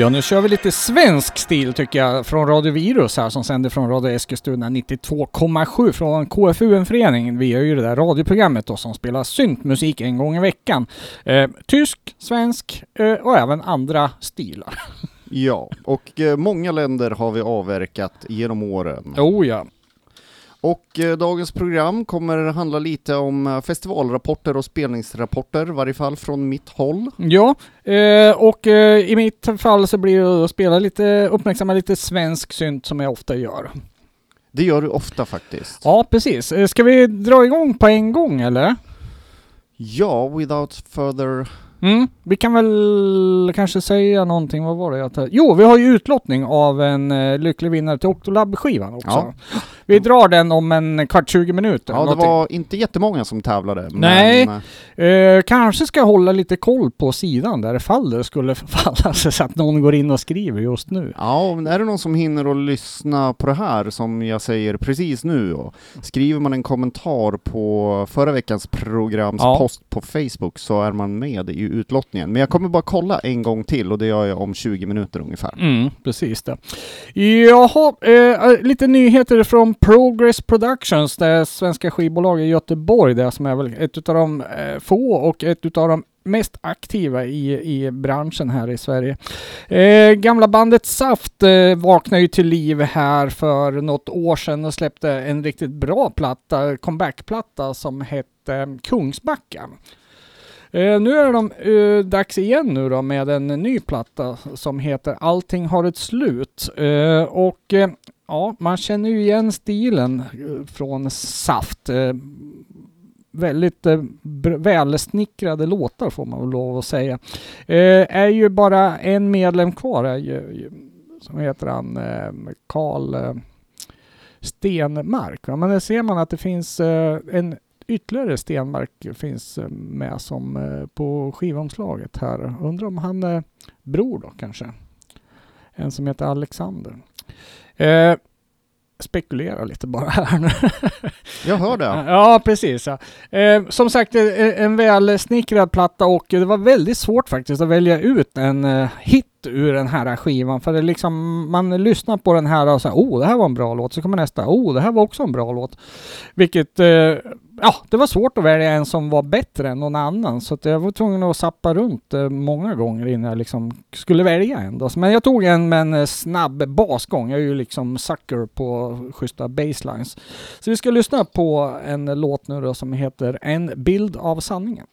Ja, nu kör vi lite svensk stil tycker jag från Radio Virus här som sänder från Radio Eskilstuna 92,7 från KFUM-föreningen. Vi gör ju det där radioprogrammet då som spelar syntmusik en gång i veckan. Eh, tysk, svensk eh, och även andra stilar. Ja, och eh, många länder har vi avverkat genom åren. Oh ja. Och eh, dagens program kommer handla lite om eh, festivalrapporter och spelningsrapporter, i varje fall från mitt håll. Ja, eh, och eh, i mitt fall så blir det att spela lite, uppmärksamma lite svensk synt som jag ofta gör. Det gör du ofta faktiskt. Ja, precis. Ska vi dra igång på en gång eller? Ja, without further... Mm, vi kan väl kanske säga någonting, vad var det jag tar? Jo, vi har ju utlottning av en lycklig vinnare till Octolab-skivan också. Ja. Vi drar den om en kvart, 20 minuter. Ja, det någonting. var inte jättemånga som tävlade. Nej. Men, Eh, kanske ska hålla lite koll på sidan där ifall det skulle falla så att någon går in och skriver just nu. Ja, men är det någon som hinner att lyssna på det här som jag säger precis nu och skriver man en kommentar på förra veckans programs Ja. på Facebook så är man med i utlottningen. Men jag kommer bara kolla en gång till och det gör jag om 20 minuter ungefär. Mm, precis det. Jaha, eh, lite nyheter från Progress Productions, det svenska skivbolaget i Göteborg, det som är väl ett utav de eh, få och ett utav de mest aktiva i, i branschen här i Sverige. Eh, gamla bandet Saft eh, vaknade ju till liv här för något år sedan och släppte en riktigt bra platta, comebackplatta som hette eh, Kungsbacka. Eh, nu är de eh, dags igen nu då med en ny platta som heter Allting har ett slut. Eh, och eh, ja, man känner ju igen stilen eh, från Saft. Eh, väldigt eh, välsnickrade låtar får man väl lov att säga. Eh, är ju bara en medlem kvar, är ju, som heter han, eh, Karl eh, Stenmark. Ja, Men där ser man att det finns eh, en ytterligare Stenmark finns eh, med som eh, på skivomslaget här. Undrar om han är bror då kanske? En som heter Alexander. Eh, spekulerar lite bara här nu. Jag hör det. Ja, precis. Ja. Eh, som sagt, eh, en välsnickrad platta och det var väldigt svårt faktiskt att välja ut en eh, hit ur den här skivan. För det liksom, man lyssnar på den här och säger oh, det här var en bra låt. Så kommer nästa, oh, det här var också en bra låt. Vilket, eh, ja, det var svårt att välja en som var bättre än någon annan. Så att jag var tvungen att sappa runt eh, många gånger innan jag liksom skulle välja en. Då. Men jag tog en med en eh, snabb basgång. Jag är ju liksom sucker på schyssta baselines. Så vi ska lyssna på en låt nu då som heter En bild av sanningen.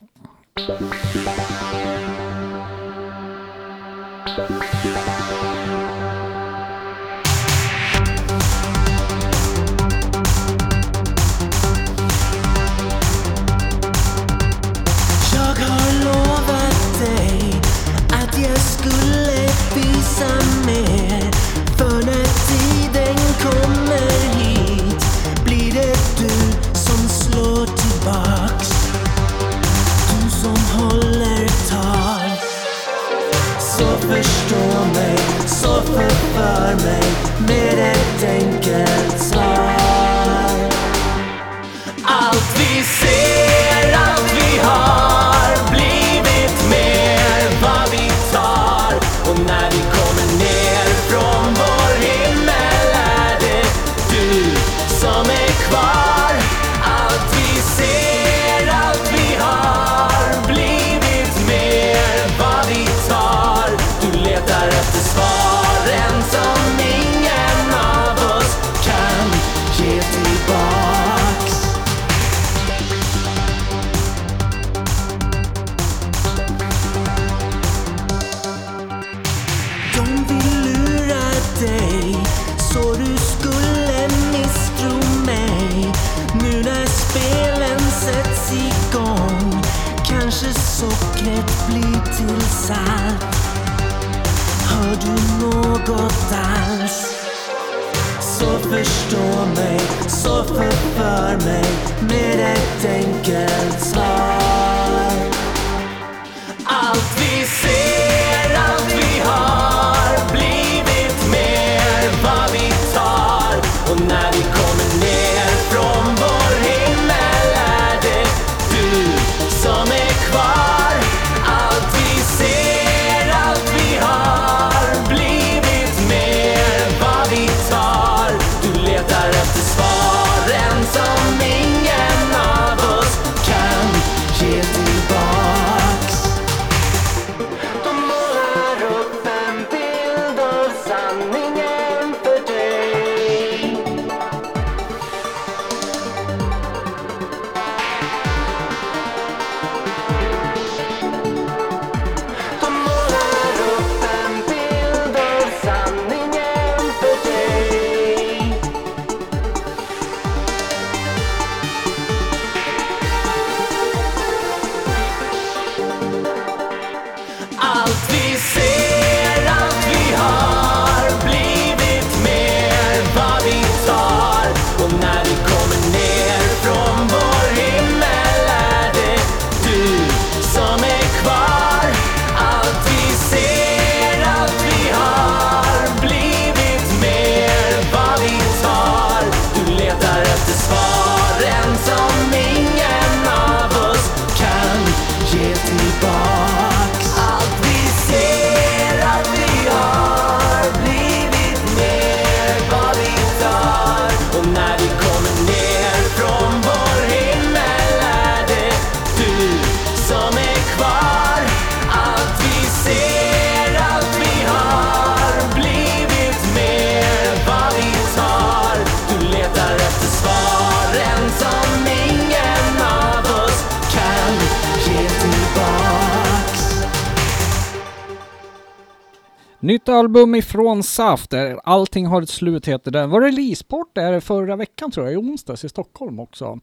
Nytt album ifrån Saft, där Allting har ett slut heter den. Var releaseport där förra veckan tror jag, i onsdags i Stockholm också.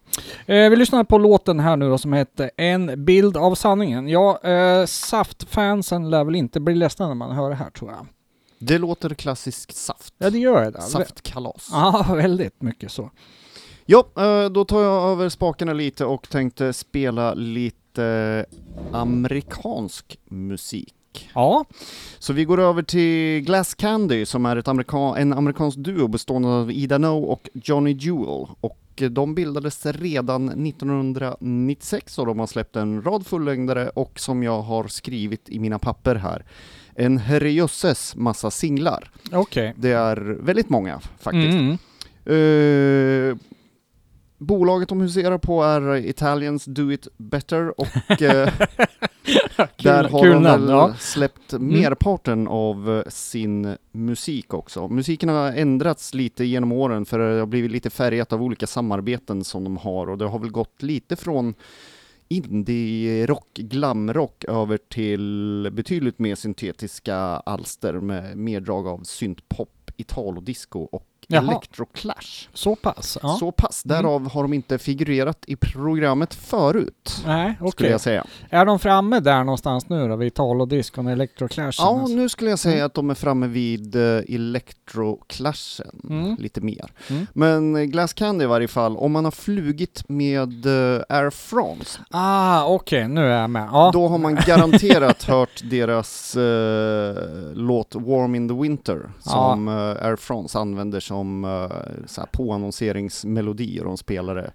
Eh, vi lyssnar på låten här nu då som heter En bild av sanningen. Ja, eh, Saft-fansen lär väl inte bli ledsna när man hör det här tror jag. Det låter klassisk saft. Ja, det gör det. Saftkalas. Ja, väldigt mycket så. Ja, eh, då tar jag över spakarna lite och tänkte spela lite amerikansk musik. Ja, Så vi går över till Glass Candy som är ett amerika- en amerikansk duo bestående av Ida No och Johnny Jewel. Och eh, de bildades redan 1996 och de har släppt en rad fullängdare och som jag har skrivit i mina papper här, en herrejösses massa singlar. okej. Det är väldigt många faktiskt. Mm. Eh, bolaget de huserar på är Italians Do It Better och eh, där har kul de väl ja. Mm. släppt merparten av eh, sin musik också. Musiken har ändrats lite genom åren för det har blivit lite färgat av olika samarbeten som de har och det har väl gått lite från indie-rock, glamrock över till betydligt mer syntetiska alster med mer drag av syntpop, italodisco och Jaha. electroclash. Så pass? Ja. Så pass, därav har de inte figurerat i programmet förut, Nej, okej. skulle jag säga. Är de framme där någonstans nu då, vid Italodiscon och Electroclashen? Ja, nu skulle jag säga att de är framme vid uh, electroclashen Mm. lite mer. Mm. Men eh, Glass Candy i varje fall, om man har flugit med eh, Air France, Ah, okej, nu är jag med. Ja. då har man garanterat hört deras eh, låt Warm in the Winter, som eh, Air France använder som uh, så här påannonseringsmelodi och de spelar det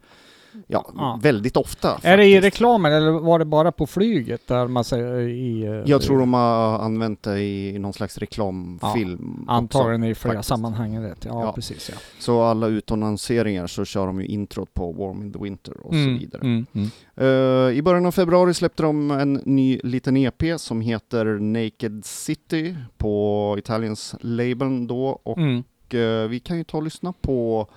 ja, Ja. väldigt ofta. är det i faktiskt. reklamen eller var det bara på flyget där man säger i... eh, Jag tror de har använt det i någon slags reklamfilm också. Antagligen i flera faktiskt. sammanhang rätt. Ja, Ja. precis ja. Så alla utannonseringar så kör de ju introt på Warm in the Winter och så vidare. Mm, mm. Eh, I början av februari släppte de en ny liten EP som heter Naked City på Italiens label då och Eh, vi kan ju ta och lyssna på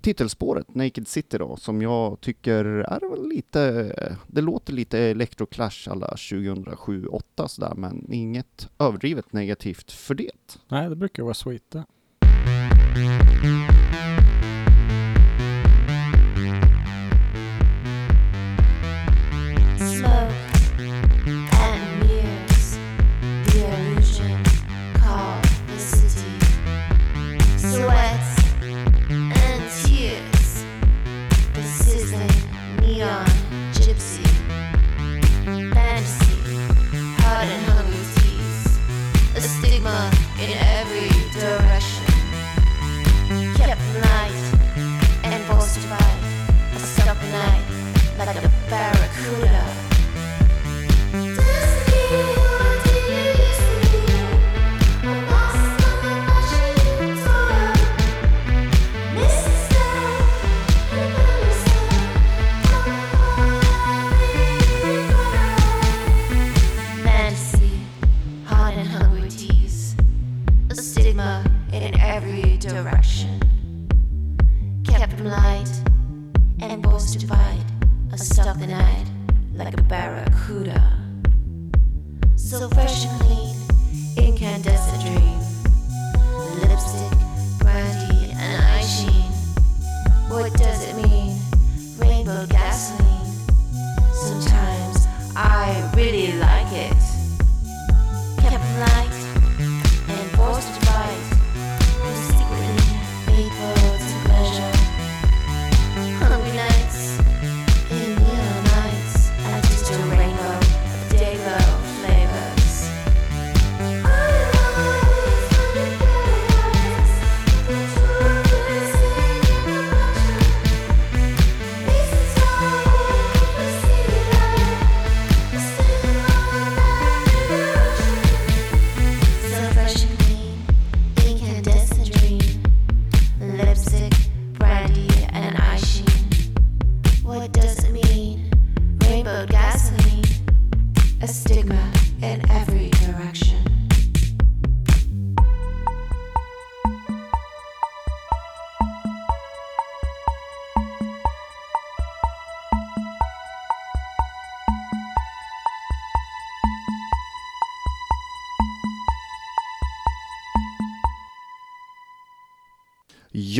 titelspåret Naked City då som jag tycker är lite, det låter lite electroclash alla 2007-2008 sådär men inget överdrivet negativt för det. Nej, det brukar vara sweet det.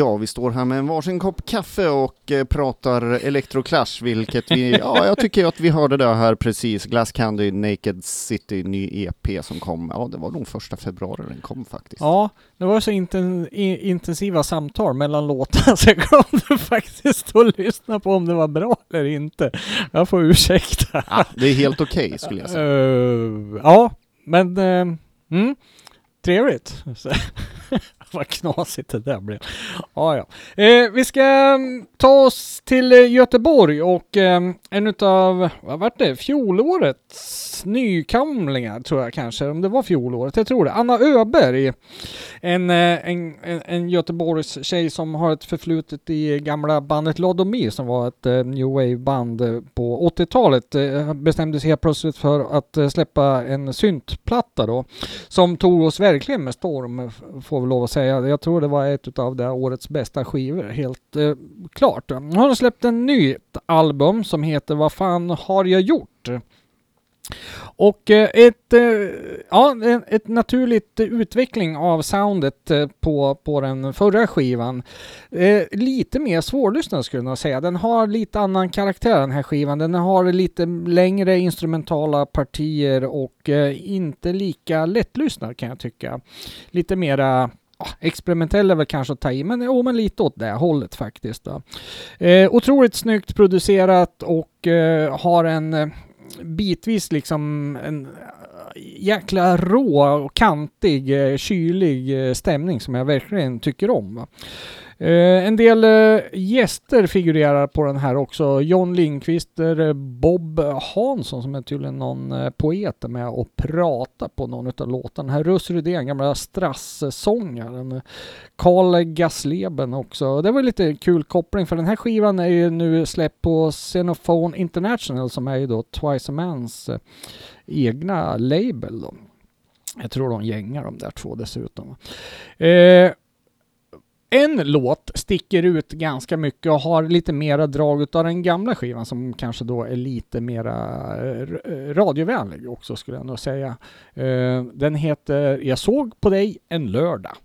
Ja, vi står här med en varsin kopp kaffe och eh, pratar Electroclash, vilket vi, ja, jag tycker att vi hörde det här precis. Glass Candy Naked City, ny EP som kom, ja, det var nog första februari den kom faktiskt. Ja, det var så inten, intensiva samtal mellan låtarna så jag glömde faktiskt att lyssna på om det var bra eller inte. Jag får ursäkta. Ja, det är helt okej skulle jag säga. Uh, ja, men uh, mm, trevligt. Vad knasigt det där blev. Ah, ja. Eh, vi ska mm, ta oss till eh, Göteborg och eh, en utav, vad var det, fjolårets nykamlingar tror jag kanske, om det var fjolåret, jag tror det. Anna Öberg, en, eh, en, en, en Göteborgs tjej som har ett förflutet i gamla bandet Lodomir som var ett eh, new wave-band eh, på 80-talet. Eh, bestämde sig helt plötsligt för att eh, släppa en syntplatta då, som tog oss verkligen med storm, får vi lov att säga. Jag tror det var ett av det årets bästa skivor, helt eh, klart. Hon har släppt en ny album som heter Vad fan har jag gjort? Och eh, ett, eh, ja, ett naturligt utveckling av soundet eh, på, på den förra skivan. Eh, lite mer svårlyssnad skulle jag nog säga. Den har lite annan karaktär den här skivan. Den har lite längre instrumentala partier och eh, inte lika lättlyssnad kan jag tycka. Lite mera experimentell är väl kanske att ta i, men, oh, men lite åt det hållet faktiskt. Då. Eh, otroligt snyggt producerat och eh, har en eh, bitvis liksom en eh, jäkla rå och kantig, eh, kylig eh, stämning som jag verkligen tycker om. Va? Eh, en del eh, gäster figurerar på den här också. John Lindqvist, eh, Bob Hansson som är tydligen någon poet med och pratar på någon av låtarna. Här Russ Rydén, gamla Strass-sångaren. Carl Gasleben också. Det var lite kul koppling för den här skivan är ju nu släppt på Xenophone International som är ju då Twice a Mans egna label då. Jag tror de gängar de där två dessutom. Eh, en låt sticker ut ganska mycket och har lite mera drag av den gamla skivan som kanske då är lite mera eh, eh, radiovänlig också skulle jag nog säga. Eh, den heter Jag såg på dig en lördag.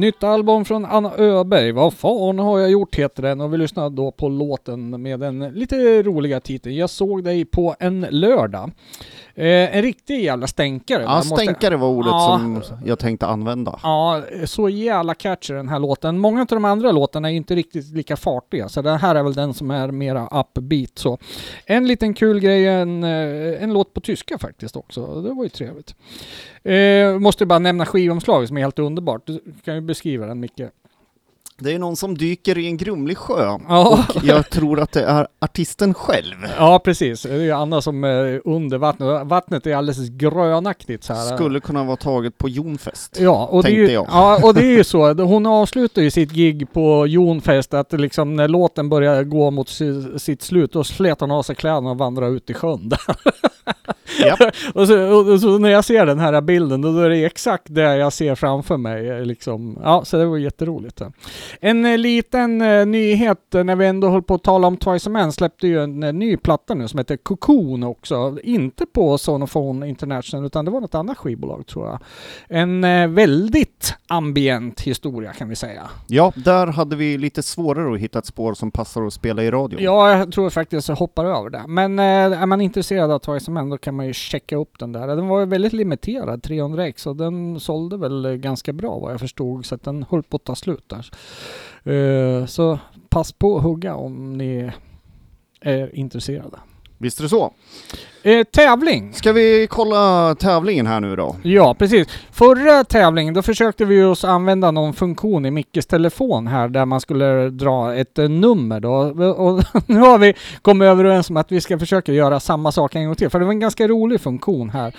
Nytt album från Anna Öberg. Vad fan har jag gjort heter den och vi lyssnar då på låten med den lite roliga titeln Jag såg dig på en lördag. Eh, en riktig jävla stänkare. Ja, måste- stänkare var ordet Ja. som jag tänkte använda. Ja, så jävla catchy den här låten. Många av de andra låtarna är inte riktigt lika fartiga, så den här är väl den som är mera upbeat så. En liten kul grej, en, eh, en låt på tyska faktiskt också. Det var ju trevligt. Eh, måste bara nämna skivomslaget som är helt underbart. Du kan ju beskriva den Micke. Det är någon som dyker i en grumlig sjö. Ja. Och jag tror att det är artisten själv. Ja, precis. Det är ju Anna som är under vattnet. Vattnet är alldeles grönaktigt så här. Skulle kunna vara taget på Jonfest. Ja, och det, är ju, Tänkte jag. ja, och det är ju så. Hon avslutar ju sitt gig på Jonfest att liksom när låten börjar gå mot si, sitt slut, då slet hon av sig kläderna och vandrade ut i sjön där. Japp. och, så, och så när jag ser den här bilden, då är det exakt det jag ser framför mig. Liksom. Ja, så det var jätteroligt. En eh, liten eh, nyhet eh, när vi ändå höll på att tala om Twice a Man släppte ju en ny platta nu som heter Cocoon också. Inte på Sonophone International utan det var något annat skivbolag tror jag. En väldigt ambient historia kan vi säga. Ja, där hade vi lite svårare att hitta ett spår som passar att spela i radio. Ja, jag tror faktiskt jag hoppar över det. Men eh, är man intresserad av Twice Man då kan man ju checka upp den där. Den var ju väldigt limiterad, 300 ex, och den sålde väl ganska bra vad jag förstod. Så att den höll på att ta slut där. Eh, så pass på att hugga om ni är intresserade. Visst är det så? Eh, tävling! Ska vi kolla tävlingen här nu då? Ja, precis. Förra tävlingen, då försökte vi oss använda någon funktion i Mickes telefon här där man skulle dra ett eh, nummer då. Och nu har vi kommit överens om att vi ska försöka göra samma sak en gång till, för det var en ganska rolig funktion här.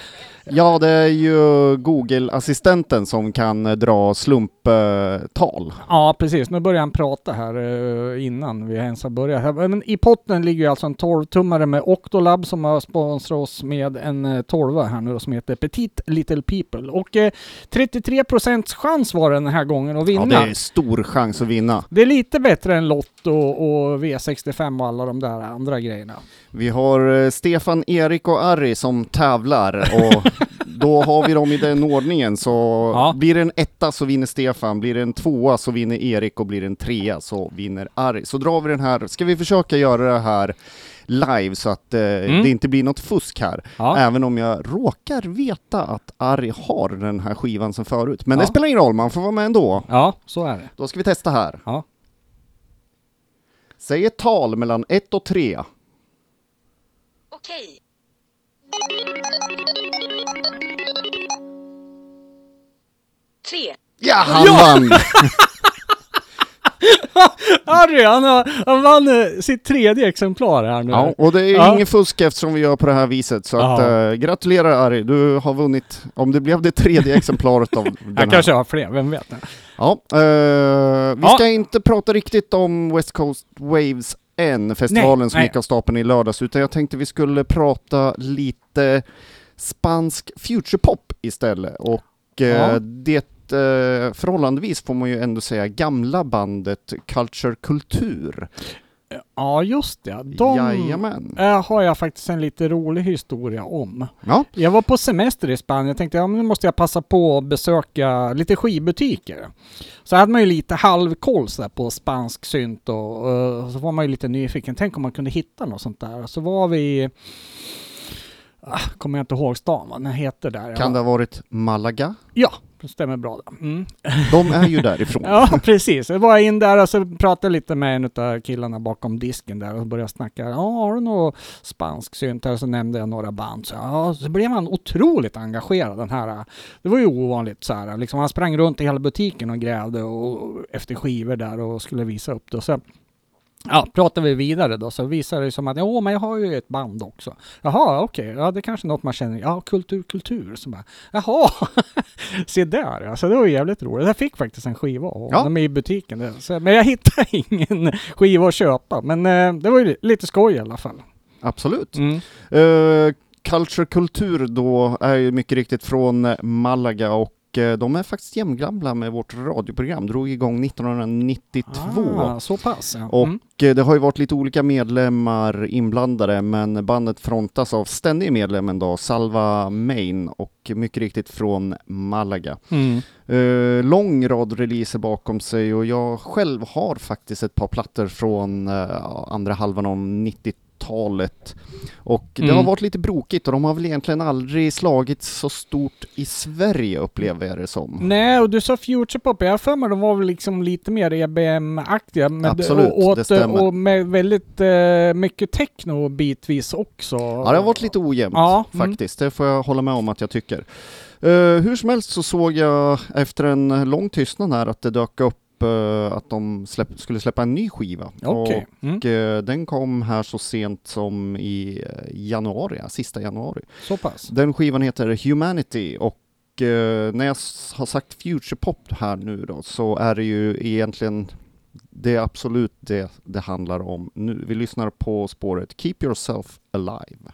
Ja, det är ju Google-assistenten som kan eh, dra slumptal. Ja, precis. Nu börjar han prata här eh, innan vi ens har börjat. Men i potten ligger alltså en 12-tummare med Octolab som har sponsrat oss med en eh, 12 här nu då, som heter Petit Little People. Och eh, 33% chans var det den här gången att vinna. Ja, det är stor chans att vinna. Det är lite bättre än Lotto och V65 och alla de där andra grejerna. Vi har eh, Stefan, Erik och Ari som tävlar och då har vi dem i den ordningen så Ja. blir det en etta så vinner Stefan, blir det en tvåa så vinner Erik och blir det en trea så vinner Ari. Så drar vi den här, ska vi försöka göra det här live så att eh, Mm. det inte blir något fusk här. Ja. Även om jag råkar veta att Ari har den här skivan sen förut. Men Ja. det spelar ingen roll, man får vara med ändå. Ja, så är det. Då ska vi testa här. Ja. Säg ett tal mellan ett och tre. Okej. Tre. Ja, han vann! Harry, han, har, han vann eh, sitt tredje exemplar här nu. Ja, och det är Ja. ingen fusk eftersom vi gör på det här viset. Så att, eh, gratulerar Ari, du har vunnit, om det blev det tredje exemplaret av den Jag här. kanske har fler, vem vet? Ja, eh, vi Ja. ska inte prata riktigt om West Coast Waves än, festivalen Nej, som nej. gick av stapeln i lördags, utan jag tänkte vi skulle prata lite spansk futurepop istället. Och Ja. det eh, förhållandevis får man ju ändå säga gamla bandet Culture Kultur. Ja, just det. De Jajamän. eh, har jag faktiskt en lite rolig historia om. Ja, Jag var på semester i Spanien. Jag tänkte ja, men nu måste jag passa på att besöka lite skivbutiker. Så hade man ju lite halvkoll på spansk synt och, eh, så var man ju lite nyfiken. Tänk om man kunde hitta något sånt där. Så var vi. Ah, kommer jag inte ihåg stan vad den heter där. kan det ha varit Malaga? Ja, det stämmer bra. det. Mm. De är ju därifrån. Ja, precis. Jag var in där och så pratade lite med en av killarna bakom disken där och började snacka. Ja, har du något spansk synt här? Så nämnde jag några band. Så, ja, så blev han otroligt engagerad den här. Det var ju ovanligt så här. Liksom, han sprang runt i hela butiken och grävde och, efter skivor där och skulle visa upp det. Och så Ja, pratade vi vidare då så visade det som att ja, men jag har ju ett band också. Jaha, okej, ja det är kanske något man känner, ja kultur, kultur. Så bara, jaha, se där alltså det var ju jävligt roligt. Jag fick faktiskt en skiva av Ja. dem i butiken. Så, men jag hittade ingen skiva att köpa. Men eh, det var ju lite skoj i alla fall. Absolut. Mm. Eh, Culture Kultur då är ju mycket riktigt från Malaga och Eh, de är faktiskt jämngamla med vårt radioprogram, drog igång 1992. Ah, så pass? Ja. Mm. Och eh, det har ju varit lite olika medlemmar inblandade, men bandet frontas av ständiga medlemmen då, Salva Main, och mycket riktigt från Malaga. Mm. Uh, lång rad releaser bakom sig och jag själv har faktiskt ett par plattor från uh, andra halvan av 90 80-talet. Och det mm. har varit lite brokigt och de har väl egentligen aldrig slagit så stort i Sverige upplever jag det som. Nej, och du sa Future Pop, jag har för mig de var väl liksom lite mer EBM-aktiga. Absolut, och åt, det stämmer. Och med väldigt eh, mycket techno bitvis också. Ja, det har varit lite ojämnt ja, mm. faktiskt, mm. det får jag hålla med om att jag tycker. Uh, hur som helst så såg jag efter en lång tystnad här att det dök upp eh, att de släpp, skulle släppa en ny skiva. Okej. Mm. Och eh, den kom här så sent som i eh, januari, ja, sista januari. Så pass. Den skivan heter Humanity och när jag har sagt futurepop här nu då så är det ju egentligen det är absolut det det handlar om nu. Vi lyssnar på spåret Keep Yourself Alive.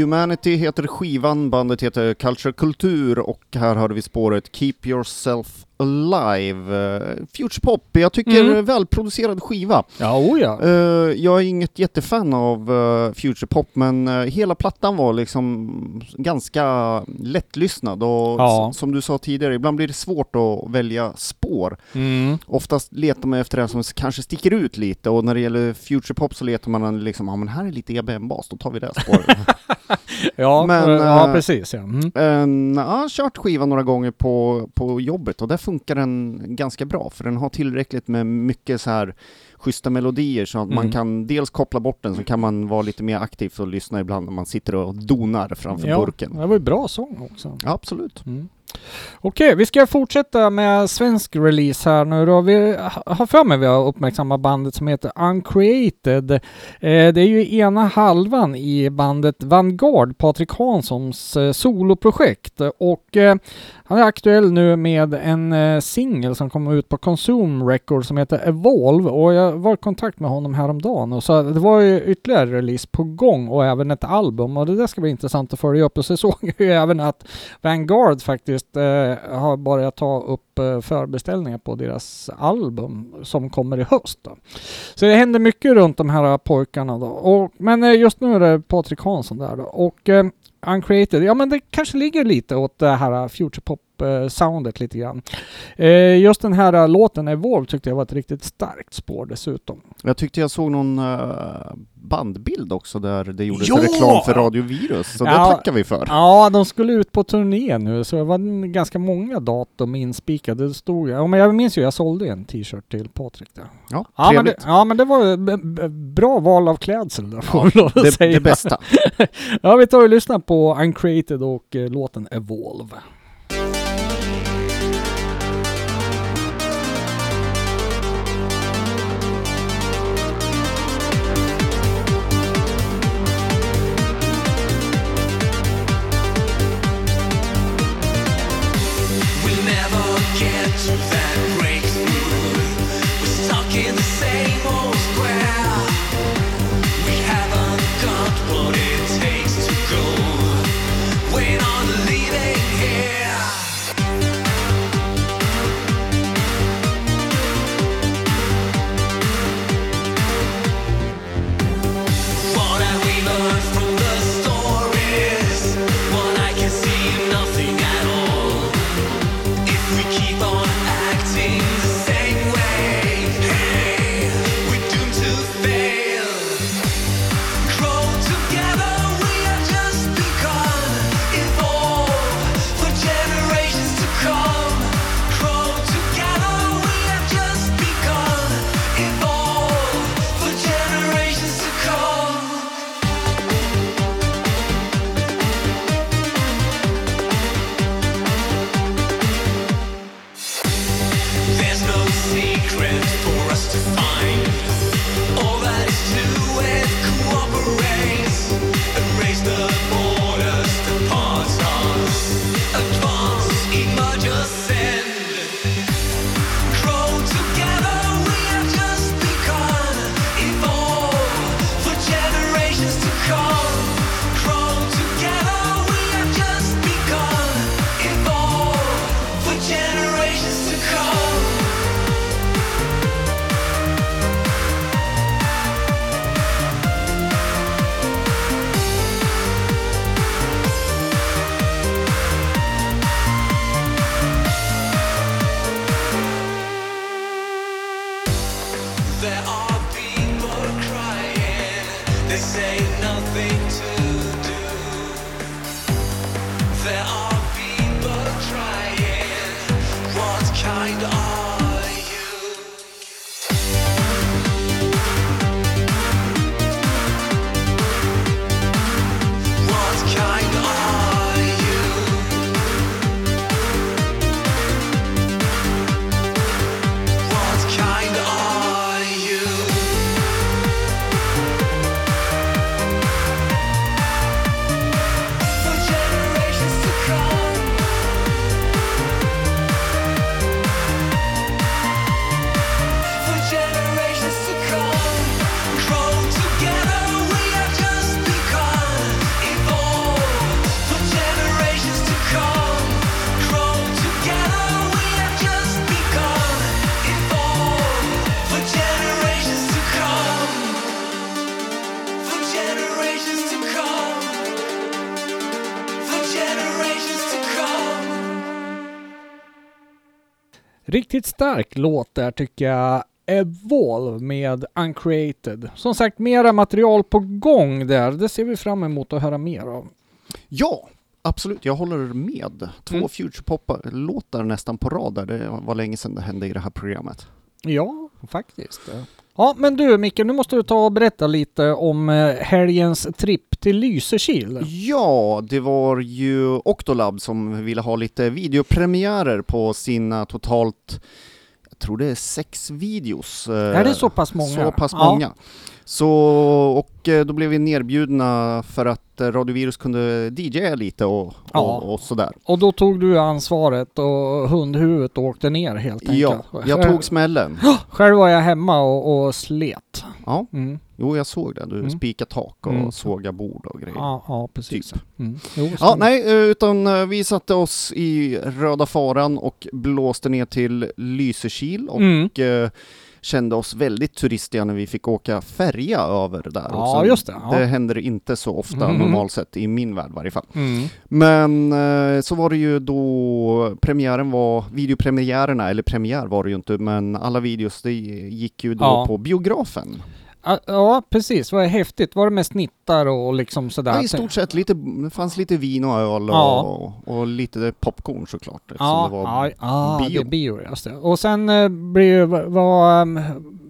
Humanity heter skivan, bandet heter Culture Kultur och här hörde vi spåret Keep Yourself Alive. Eh, Future Pop, jag tycker Mm. välproducerad skiva. Ja, oh ja. Eh, jag är inget jättefan av uh, Future Pop, men eh, hela plattan var liksom ganska lättlyssnad och Ja. som du sa tidigare, ibland blir det svårt att välja spår. Mm. Oftast letar man efter det som kanske sticker ut lite och när det gäller Future Pop så letar man liksom, ja men här är lite EBM-bas, då tar vi det spåret. Ja, Men, eh, ja eh, precis ja. Mm. En, ja, jag har kört skivan några gånger på, på jobbet och där funkar den ganska bra för den har tillräckligt med mycket så här schyssta melodier så att man Mm. kan dels koppla bort den så kan man vara lite mer aktiv och lyssna ibland när man sitter och donar framför Ja, burken. det var ju bra sång också. Ja, absolut. Mm. Okej, vi ska fortsätta med svensk release här nu då. Vi har för mig vi har uppmärksammat bandet som heter Uncreated. Eh, det är ju ena halvan i bandet Vanguard, Patrik Hanssons eh, soloprojekt. Och eh, han är aktuell nu med en eh, singel som kommer ut på Consume Records som heter Evolve. Och jag var i kontakt med honom häromdagen och sa att det var ju ytterligare release på gång och även ett album. Och det där ska bli intressant att följa upp. Och så såg jag ju även att Vanguard faktiskt eh, har börjat ta upp eh, förbeställningar på deras album som kommer i höst. Då. Så det händer mycket runt de här pojkarna då. Och, men eh, just nu är det Patrik Hansson där då. Och eh, Uncreated, ja men det kanske ligger lite åt det här futurepop eh, soundet lite grann. Eh, just den här eh, låten Evolve tyckte jag var ett riktigt starkt spår dessutom. Jag tyckte jag såg någon bandbild också där det gjordes Ja! reklam för Radio Virus, så Ja. det tackar vi för. Ja, de skulle ut på turné nu så det var ganska många datum inspikade. Det stod, ja, men jag minns ju, jag sålde en t-shirt till Patrik där. Ja, Ja men, det, trevligt. ja men det var bra val av klädsel där får Ja, vi det, säga. det bästa. Ja vi tar och lyssnar på Uncreated och eh, låten Evolve. and Riktigt stark låt där tycker jag. Evolve med Uncreated. Som sagt, mera material på gång där. Det ser vi fram emot att höra mer av. Ja, absolut. Jag håller med. Två Mm. futurepop-låtar nästan på rad där. Det var länge sedan det hände i det här programmet. Ja, faktiskt. Ja, men du Micke, nu måste du ta och berätta lite om eh, helgens tripp till Lysekil. Ja, det var ju Octolab som ville ha lite videopremiärer på sina totalt, jag tror det är sex videos. eh, Är det så pass många? Så pass Ja. Så, och eh, då blev vi nerbjudna för att eh, Radio Virus kunde DJa lite och, och, Ja. och sådär. Och då tog du ansvaret och hundhuvudet åkte ner helt enkelt. Ja, jag tog smällen. Själv var jag hemma och, och slet. Ja, Mm. jo jag såg det. Du Mm. spikade tak och Mm. sågade bord och grejer. Ja, ja, precis. Typ. Mm. Jo, Ja, nej, eh, utan vi satte oss i röda faran och blåste ner till Lysekil och Mm. Kände oss väldigt turistiga när vi fick åka färja över där. Ja, också. just det, ja. Det händer inte så ofta Mhm. normalt sett, i min värld i varje fall. Mm. Men eh, så var det ju då premiären var, videopremiärerna, eller premiär var det ju inte, men alla videos det gick ju då Ja. på biografen. Ja, precis. Vad häftigt. Var det med snittar och liksom sådär? Ja, I stort sett lite, det fanns lite vin och öl och, Ja. och lite popcorn såklart. eftersom Ja, det var ja, ja bio. det bio, just det. Och sen eh, blir var, ehm,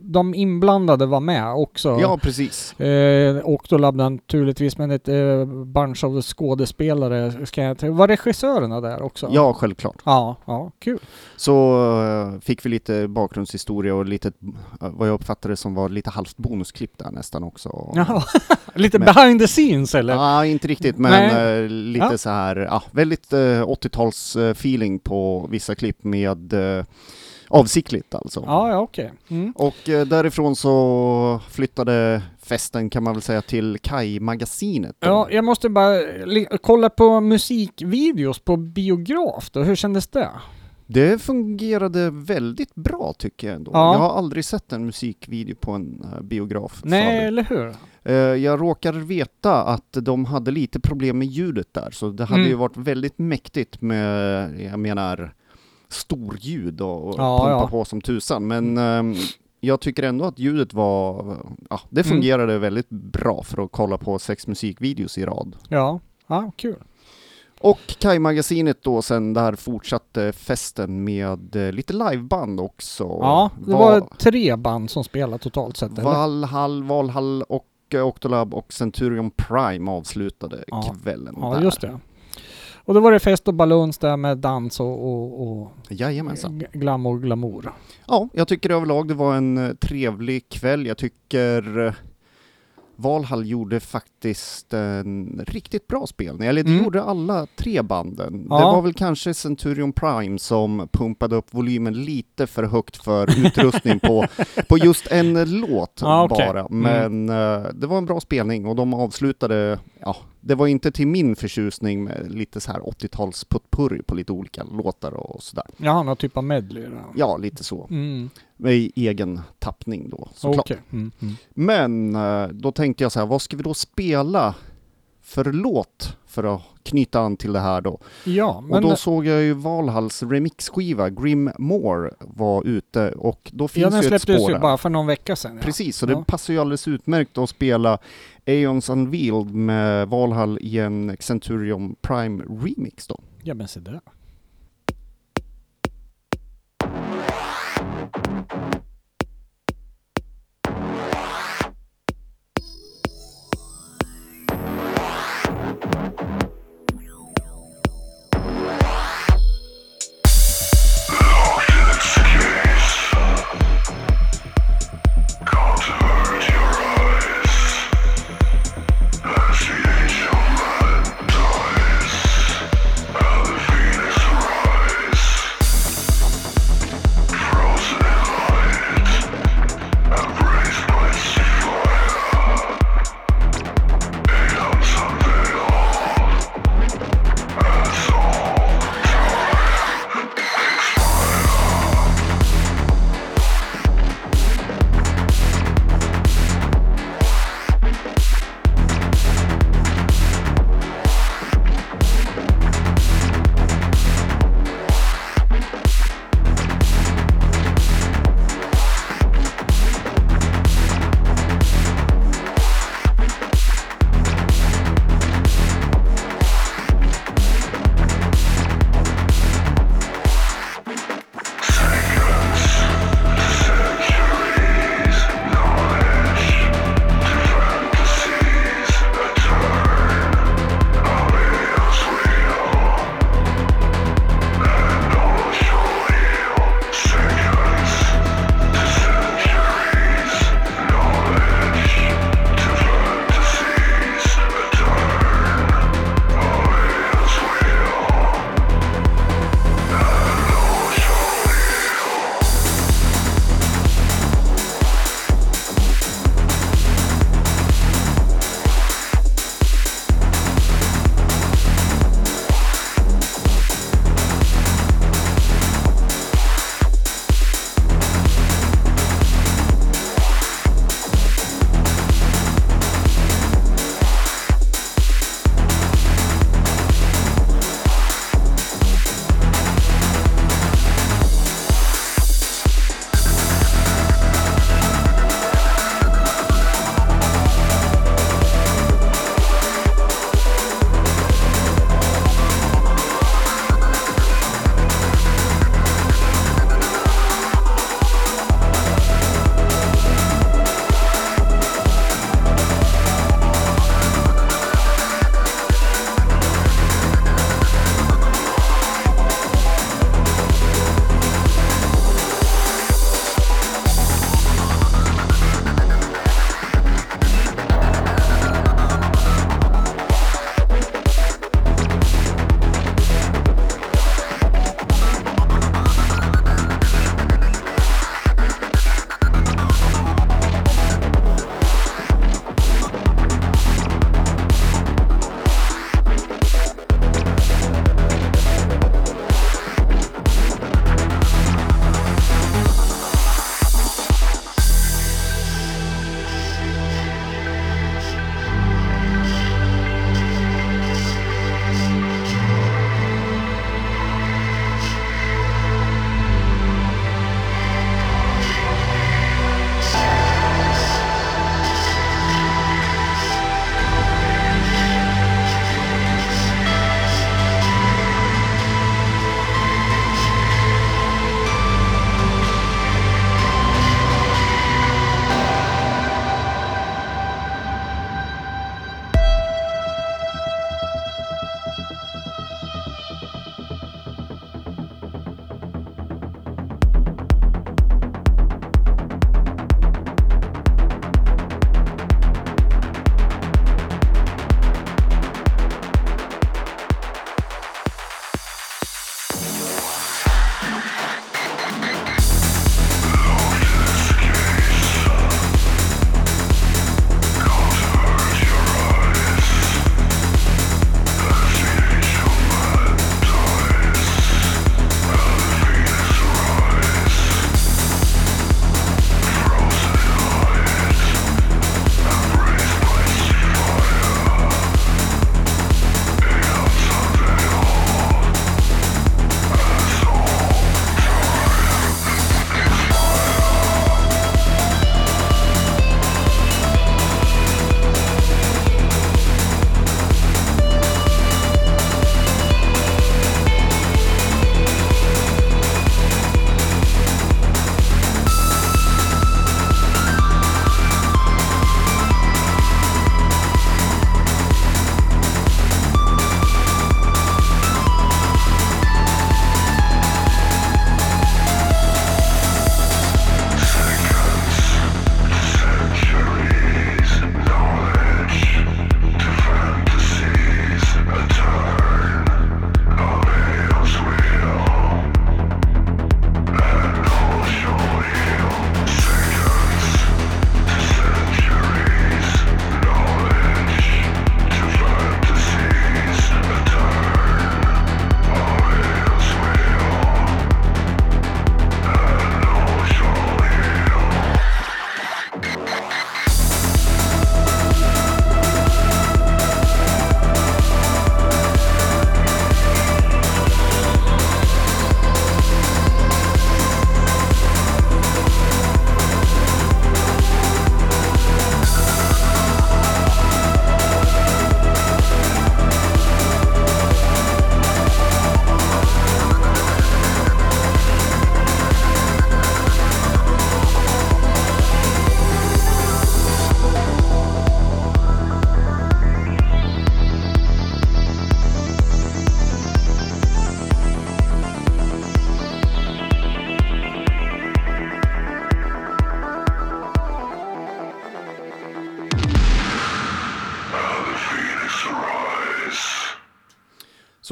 de inblandade var med också. Ja, precis. Eh, Octolab naturligtvis, men ett eh, bunch av skådespelare. Ska jag, var regissörerna där också? Ja, självklart. Ja, ja, kul. Så eh, fick vi lite bakgrundshistoria och lite, eh, vad jag uppfattade som var lite halvt bonusklipp där nästan också. Jaha. Lite Men- behind the scenes eller? Ja, inte riktigt, men eh, lite Ja. så här, ja, väldigt eh, 80-tals eh, feeling på vissa klipp med eh, avsiktligt alltså. Ja, ja okej. Mm. Och eh, därifrån så flyttade festen kan man väl säga till Kaj-magasinet. Ja, jag måste bara kolla på musikvideos på biograf då. Hur kändes det? Det fungerade väldigt bra tycker jag ändå. Ja. Jag har aldrig sett en musikvideo på en eh, biograf Nej, förut. eller hur? Eh, Jag råkar veta att de hade lite problem med ljudet där, så det hade Mm. ju varit väldigt mäktigt med, jag menar, storljud och, och Ja, pumpa ja. på som tusan. Men ehm, jag tycker ändå att ljudet var, ja, det Mm. fungerade väldigt bra för att kolla på sex musikvideos i rad. Ja, ja kul. Och Kaj-magasinet då sen där fortsatte festen med eh, lite liveband också. Ja, det Va- var tre band som spelade totalt sett? Valhall, Valhall och eh, Octolab och Centurion Prime avslutade Ja. kvällen Ja, där. just det. Och då var det fest och baluns där med dans och, och, och Jajamensan. g- glam och glamour. Ja, jag tycker överlag det var en eh, trevlig kväll. Jag tycker eh, Valhall gjorde faktiskt en riktigt bra spelning, eller det Mm. gjorde alla tre banden. Ja. Det var väl kanske Centurion Prime som pumpade upp volymen lite för högt för utrustning på, på just en låt Ja, bara. Mm. Men eh, det var en bra spelning och de avslutade, ja, det var inte till min förtjusning med lite så här 80-tals puttpurri på lite olika låtar och sådär. Ja, någon typ av medley. Då. Ja, lite så. Mm. Med egen tappning då, såklart. Okej. Mm. Mm. Men eh, då tänkte jag så här, vad ska vi då spela för låt för att knyta an till det här då? Ja, och men... då såg jag ju Valhalls remixskiva, Grim More, var ute och då finns ja, den ju ett släpptes spår ju där. bara för någon vecka sedan. Ja. Precis, så det Ja. passar ju alldeles utmärkt att spela Aeons Unveiled med Valhall i en Centurion Prime remix då. Ja, men se där.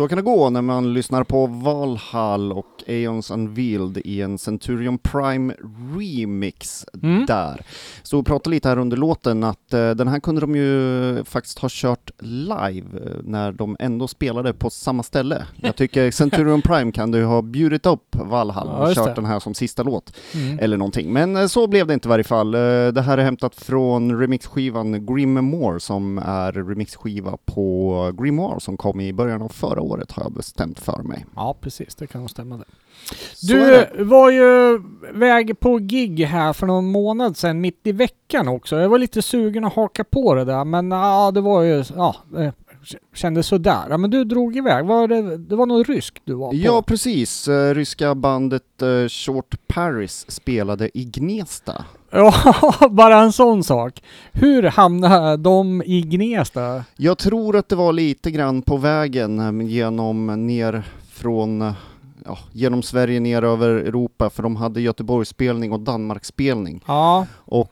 Så kan det gå när man lyssnar på Valhall och Aeons Unveiled i en Centurion Prime remix Mm. där. Så vi pratade lite här under låten att eh, den här kunde de ju faktiskt ha kört live eh, när de ändå spelade på samma ställe. Jag tycker Centurion Prime kan du ha bjudit upp Valhall Ja, och kört det. den här som sista låt Mm. eller någonting. Men eh, så blev det inte i varje fall. Eh, Det här är hämtat från remixskivan Grimoire som är remixskiva på Grimoire som kom i början av förra året har jag bestämt för mig. Ja, precis. Det kan nog stämma det. Du var ju väg på gig här för någon månad sedan, mitt i veckan också. Jag var lite sugen att haka på det där, men ja, det var ju, ja, det kändes sådär. Ja, men du drog iväg. Var det, det var något ryskt du var på? Ja, precis. Eh, Ryska bandet eh, Short Paris spelade i Gnesta. Ja, bara en sån sak. Hur hamnade de i Gnesta? Jag tror att det var lite grann på vägen eh, genom ner från eh, Ja, genom Sverige ner över Europa för de hade Göteborgsspelning och Danmarksspelning. Ja, Och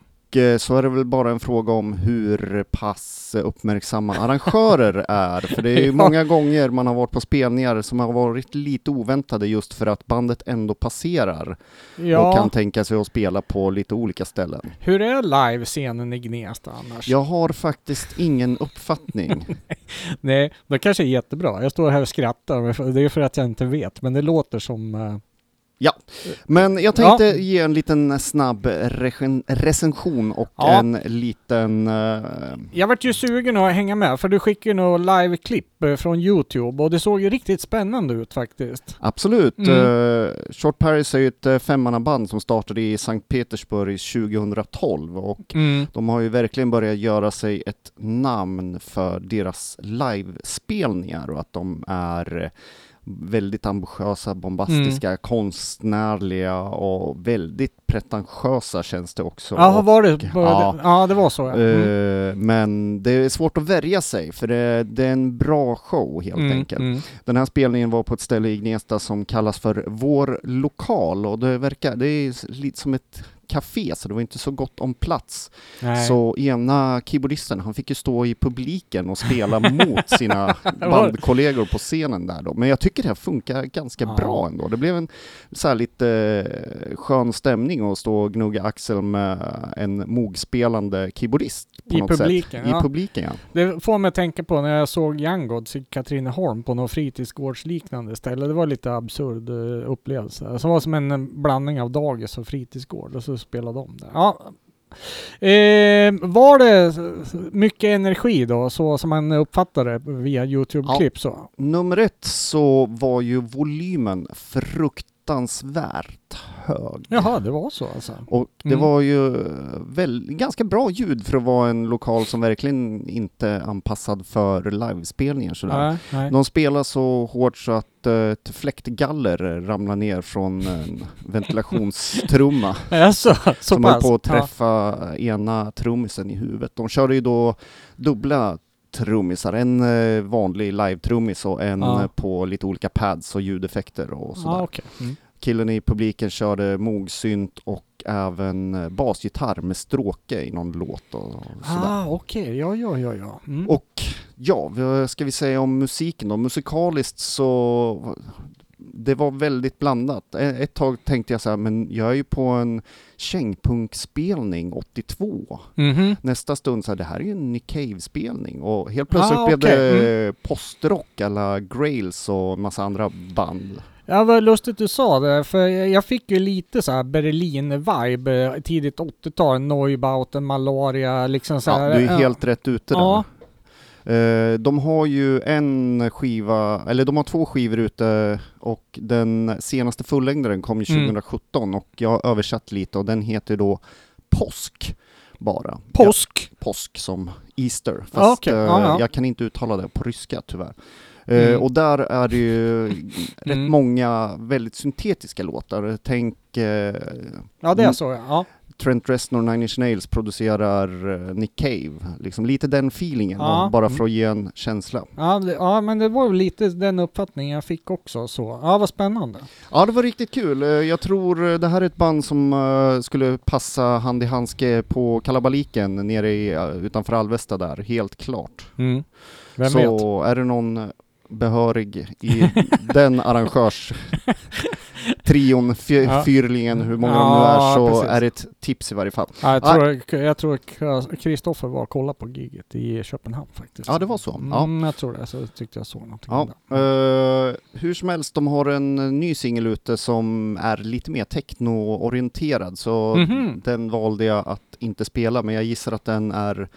så är det väl bara en fråga om hur pass uppmärksamma arrangörer är. För det är ju många gånger man har varit på spelningar som har varit lite oväntade just för att bandet ändå passerar och ja. kan tänka sig att spela på lite olika ställen. Hur är livescenen i Gnesta annars? Jag har faktiskt ingen uppfattning. Nej, det kanske är jättebra. Jag står här och skrattar, det är för att jag inte vet. Men det låter som... Ja, men jag tänkte Ja. ge en liten snabb recension och Ja. en liten... eh, Jag vart ju sugen att hänga med, för du skickade ju några live-klipp eh, från Youtube och det såg ju riktigt spännande ut faktiskt. Absolut. Mm. Eh, Short Paris är ju ett uh, femmannaband som startade i Sankt Petersburg 2012 och de har ju verkligen börjat göra sig ett namn för deras livespelningar och att de är väldigt ambitiösa, bombastiska, Mm. konstnärliga och väldigt pretentiösa känns det också. Ja, Och, var det? ja. Ja. ja, det var så ja. Mm. eh, Men det är svårt att värja sig för det, det är en bra show helt Mm, enkelt. mm. Den här spelningen var på ett ställe i Gnesta som kallas för Vår lokal och det verkar, det är lite som ett café så det var inte så gott om plats. Nej. Så ena keyboardisten, han fick ju stå i publiken och spela mot sina bandkollegor på scenen där då. Men jag tycker det här funkar ganska Ja. bra ändå. Det blev en så här lite eh, skön stämning att stå och gnugga axel med en mogspelande keyboardist på I något publiken, sätt. ja. I publiken ja. Det får mig att tänka på när jag såg Young Gods i Katrineholm på något fritidsgårdsliknande ställe. Det var lite absurd eh, upplevelse. Så det var som en blandning av dagis och fritidsgård och så spelade de där. Ja. Eh, var det mycket energi då, så som man uppfattade via Youtube-klipp så? Nummer ett så var ju volymen fruktansvärt hög. Jaha, det var så alltså? Och det Mm. var ju väl, ganska bra ljud för att vara en lokal som verkligen inte är anpassad för livespelningar sådär. Nej, nej. De spelar så hårt så att eh, ett fläktgaller ramlar ner från en ventilationstrumma så som höll på att träffa ena trummisen i huvudet. De körde ju då dubbla trummisar, en eh, vanlig live-trummis och en Ja. eh, på lite olika pads och ljudeffekter och sådär. ja okej. Mm. Killen i publiken körde mogsynt och även eh, basgitarr med stråke i någon låt och sådär. Ah, okej. Ja, ja, ja, ja. Mm. Och ja, vad ska vi säga om musiken då? Musikaliskt så det var väldigt blandat. Ett tag tänkte jag så här, men jag är ju på en kängpunkspelning 82. Mhm. Nästa stund så här, det här är ju en Nick Cave-spelning och helt plötsligt Ah, blev okej. det postrock alla Grails och massa andra band. Ja, vad lustigt du sa det, för jag fick ju lite så Berlin-vibe, eh, tidigt 80-tal, Neubauten, Malaria, liksom så Ja, här. du är helt rätt ute där. Ja. Eh, de har ju en skiva, eller de har två skivor ute och den senaste fullängdaren kom ju Mm. 2017 och jag har översatt lite och den heter då Påsk bara. Påsk. Ja, påsk som Easter, fast Ja, okej. eh, Ja, ja. jag kan inte uttala det på ryska tyvärr. Eh, Mm. Och där är det ju rätt Mm. många väldigt syntetiska låtar. Tänk eh, Ja, det är Mm. så ja. Trent Reznor, Nine Inch Nails producerar eh, Nick Cave. Liksom lite den feelingen, Ja. bara Mm. för att ge en känsla. Ja, det, ja, men det var lite den uppfattningen jag fick också så. Ja, vad spännande. Ja, det var riktigt kul. Eh, Jag tror eh, det här är ett band som skulle passa hand i handske på kalabaliken nere i, utanför Alvesta där, helt klart. Mm. Vem Så vet? är det någon behörig i den arrangörs trion, fy, Ja. fyrlingen, hur många Ja, de nu är, så precis. är det ett tips i varje fall. Ja, jag Ja. tror, jag tror Kristoffer var och kollade på giget i Köpenhamn faktiskt. Ja, det var så. Ja. Mm, jag tror det. Så tyckte jag såg någonting Ja, eh, hur som helst, de har en ny singel ute som är lite mer techno-orienterad, så Mhm. den valde jag att inte spela, men jag gissar att den är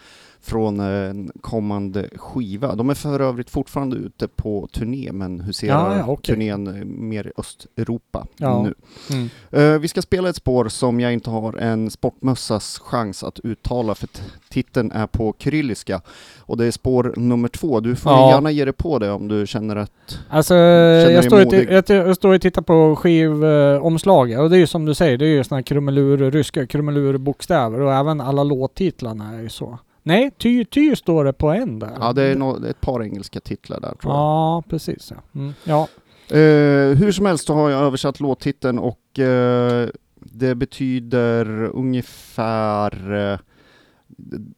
från en kommande skiva. De är för övrigt fortfarande ute på turné, men huserar Ja, ja, okej. turnén eh, mer i Östeuropa Ja. nu. Mm. Eh, vi ska spela ett spår som jag inte har en sportmössas chans att uttala för titeln är på kyrilliska och det är spår nummer två. Du får gärna ge dig på det om du känner att... Alltså, dig jag står, modig? ti- jag, står och tittar på skivomslaget och det är ju som du säger, det är ju såna här krumelur, ryska krumelurbokstäver och även alla låttitlarna är ju så. Nej, ty, ty står det på en där. Ja, det är nå- ett par engelska titlar där tror jag. Ja, precis. Mm. ja. Eh, hur som helst så har jag översatt låttiteln och eh, det betyder ungefär eh,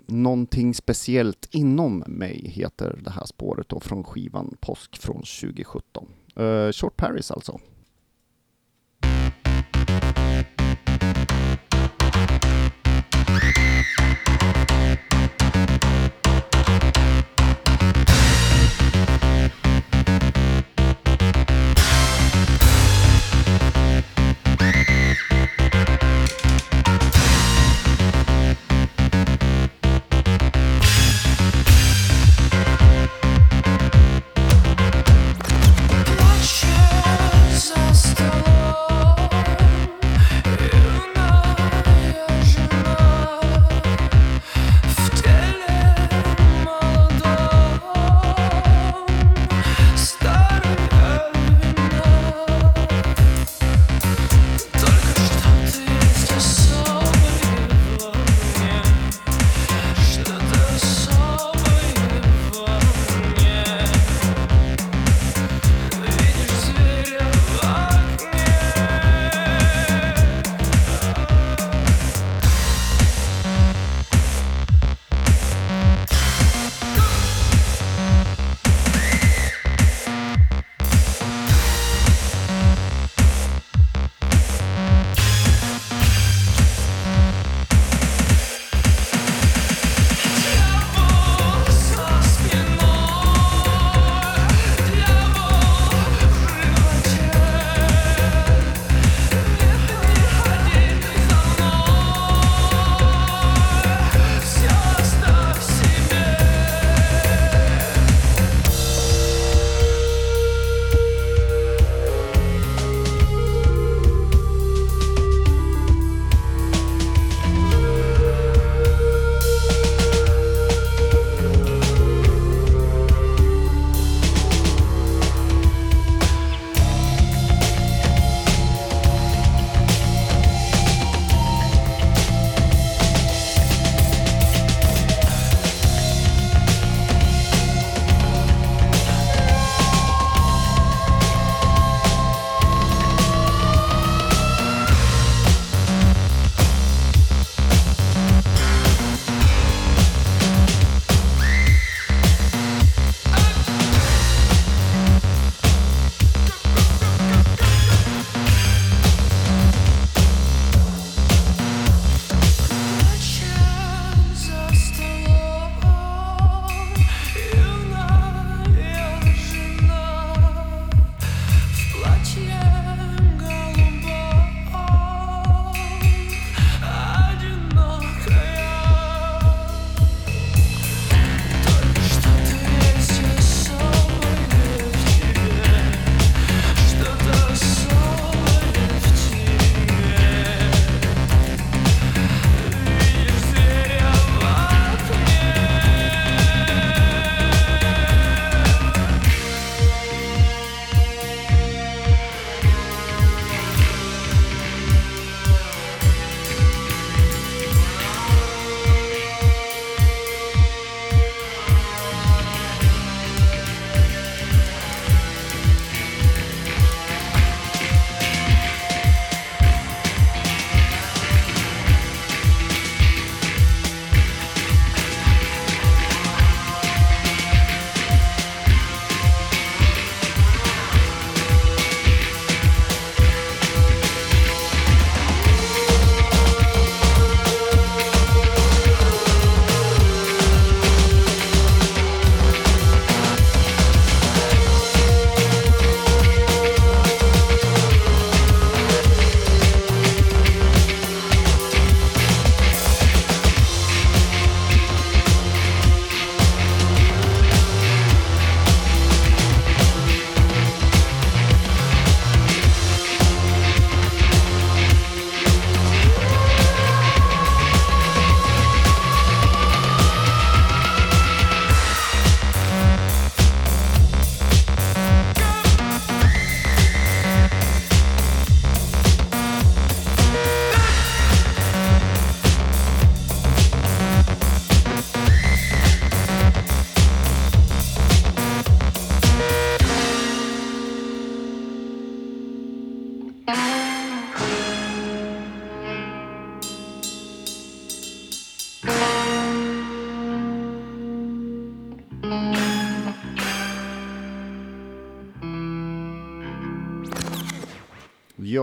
någonting speciellt inom mig heter det här spåret då från skivan Påsk från 2017. Eh, Short Paris alltså.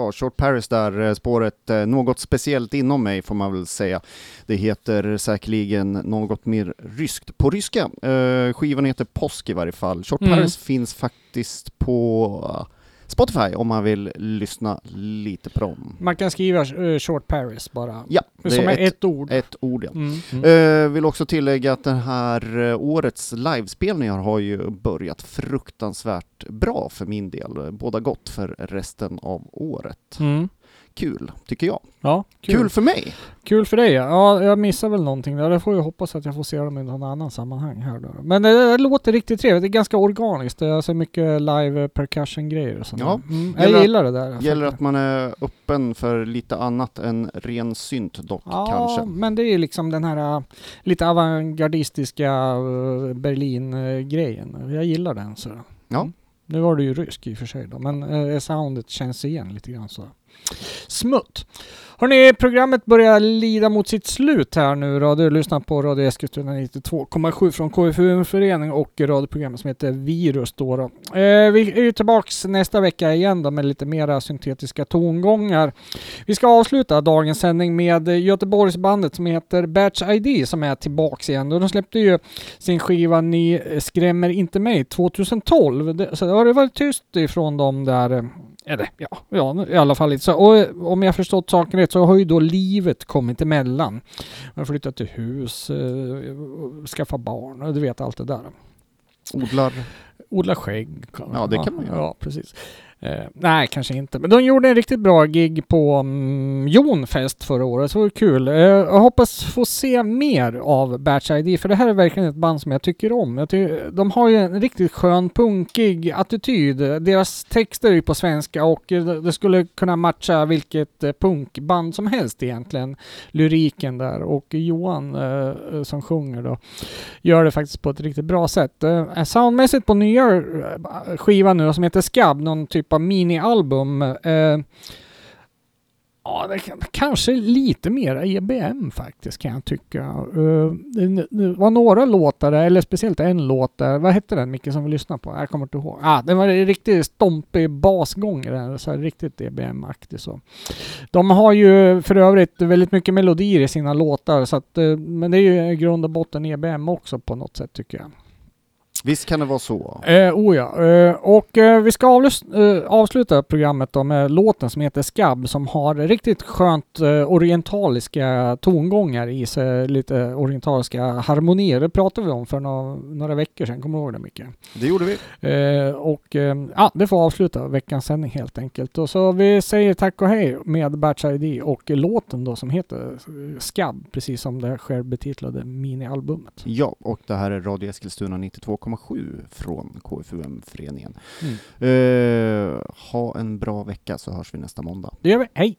Ja, Short Paris där, eh, spåret eh, något speciellt inom mig får man väl säga. Det heter säkerligen något mer ryskt på ryska. Eh, skivan heter Påsk i varje fall. Short Mm. Paris finns faktiskt på Spotify om man vill lyssna lite på dem. Man kan skriva eh, Short Paris bara. Ja, det som är är ett, ord. ett ord. Ja. Mm. Mm. Eh, vill också tillägga att den här eh, årets livespelningar har ju börjat fruktansvärt bra för min del. Båda gott för resten av året. Mm. Kul, tycker jag. Ja, Kul, kul. för mig! Kul för dig ja. ja. Jag missar väl någonting där. Jag får ju hoppas att jag får se dem i någon annan sammanhang här då. Men det, det låter riktigt trevligt. Det är ganska organiskt. Det är alltså mycket live percussion grejer och sånt Ja. mm. Gäller Jag att- gillar det där. Gäller att man är öppen för lite annat än ren synt dock Ja, kanske. men det är ju liksom den här äh, lite avantgardistiska äh, Berlin-grejen. Jag gillar den så. Ja. Mm. Nu var det ju rysk i och för sig då, men äh, soundet känns igen lite grann så. Smutt. Hörrni, programmet börjar lida mot sitt slut här nu då. Du lyssnar på Radio Eskilstuna 92,7 från KFUM-förening och radioprogrammet som heter Virus då. då. Eh, vi är ju tillbaks nästa vecka igen då med lite mera syntetiska tongångar. Vi ska avsluta dagens sändning med Göteborgsbandet som heter Batch ID som är tillbaks igen. Och de släppte ju sin skiva Ni skrämmer inte mig 2012. Det, så det har det varit tyst ifrån dem där. Eh, eller ja, ja, i alla fall lite så. Och om jag förstått saken rätt så har ju då livet kommit emellan. Man har flyttat till hus, eh, skaffa barn och du vet allt det där. Odlar. Odla skägg. Ja, det kan man göra. Ja, precis. Eh, nej, kanske inte. Men de gjorde en riktigt bra gig på mm, Jonfest förra året, så det var kul. Eh, jag hoppas få se mer av Batch ID, för det här är verkligen ett band som jag tycker om. Jag ty- de har ju en riktigt skön punkig attityd. Deras texter är ju på svenska och eh, det skulle kunna matcha vilket eh, punkband som helst egentligen. Lyriken där och Johan eh, eh, som sjunger då gör det faktiskt på ett riktigt bra sätt. Eh, soundmässigt på nya skivan nu då, som heter Skabb, någon typ släppa minialbum. Eh, ja, det kanske lite mer EBM faktiskt kan jag tycka. Eh, det, det var några låtar eller speciellt en låt där. Vad hette den Micke som vi lyssnade på? Jag kommer inte ihåg. Ah, det var en riktigt stompig basgång i den, så här riktigt EBM-aktig så. De har ju för övrigt väldigt mycket melodier i sina låtar, så att, eh, men det är ju i grund och botten EBM också på något sätt tycker jag. Visst kan det vara så. Eh, oh ja. Eh, och eh, vi ska avlus- eh, avsluta programmet då med låten som heter Skabb som har riktigt skönt eh, orientaliska tongångar i sig, lite orientaliska harmonier. Det pratade vi om för nå- några veckor sedan, kommer du ihåg det mycket? Det gjorde vi. Eh, och ja, det får avsluta veckans sändning helt enkelt. Och så vi säger tack och hej med Batch ID och låten då som heter Skabb, precis som det självbetitlade minialbumet. Ja, och det här är Radio Eskilstuna 92,7 från KFUM-föreningen. Mm. Eh, ha en bra vecka så hörs vi nästa måndag. Det gör vi, hej!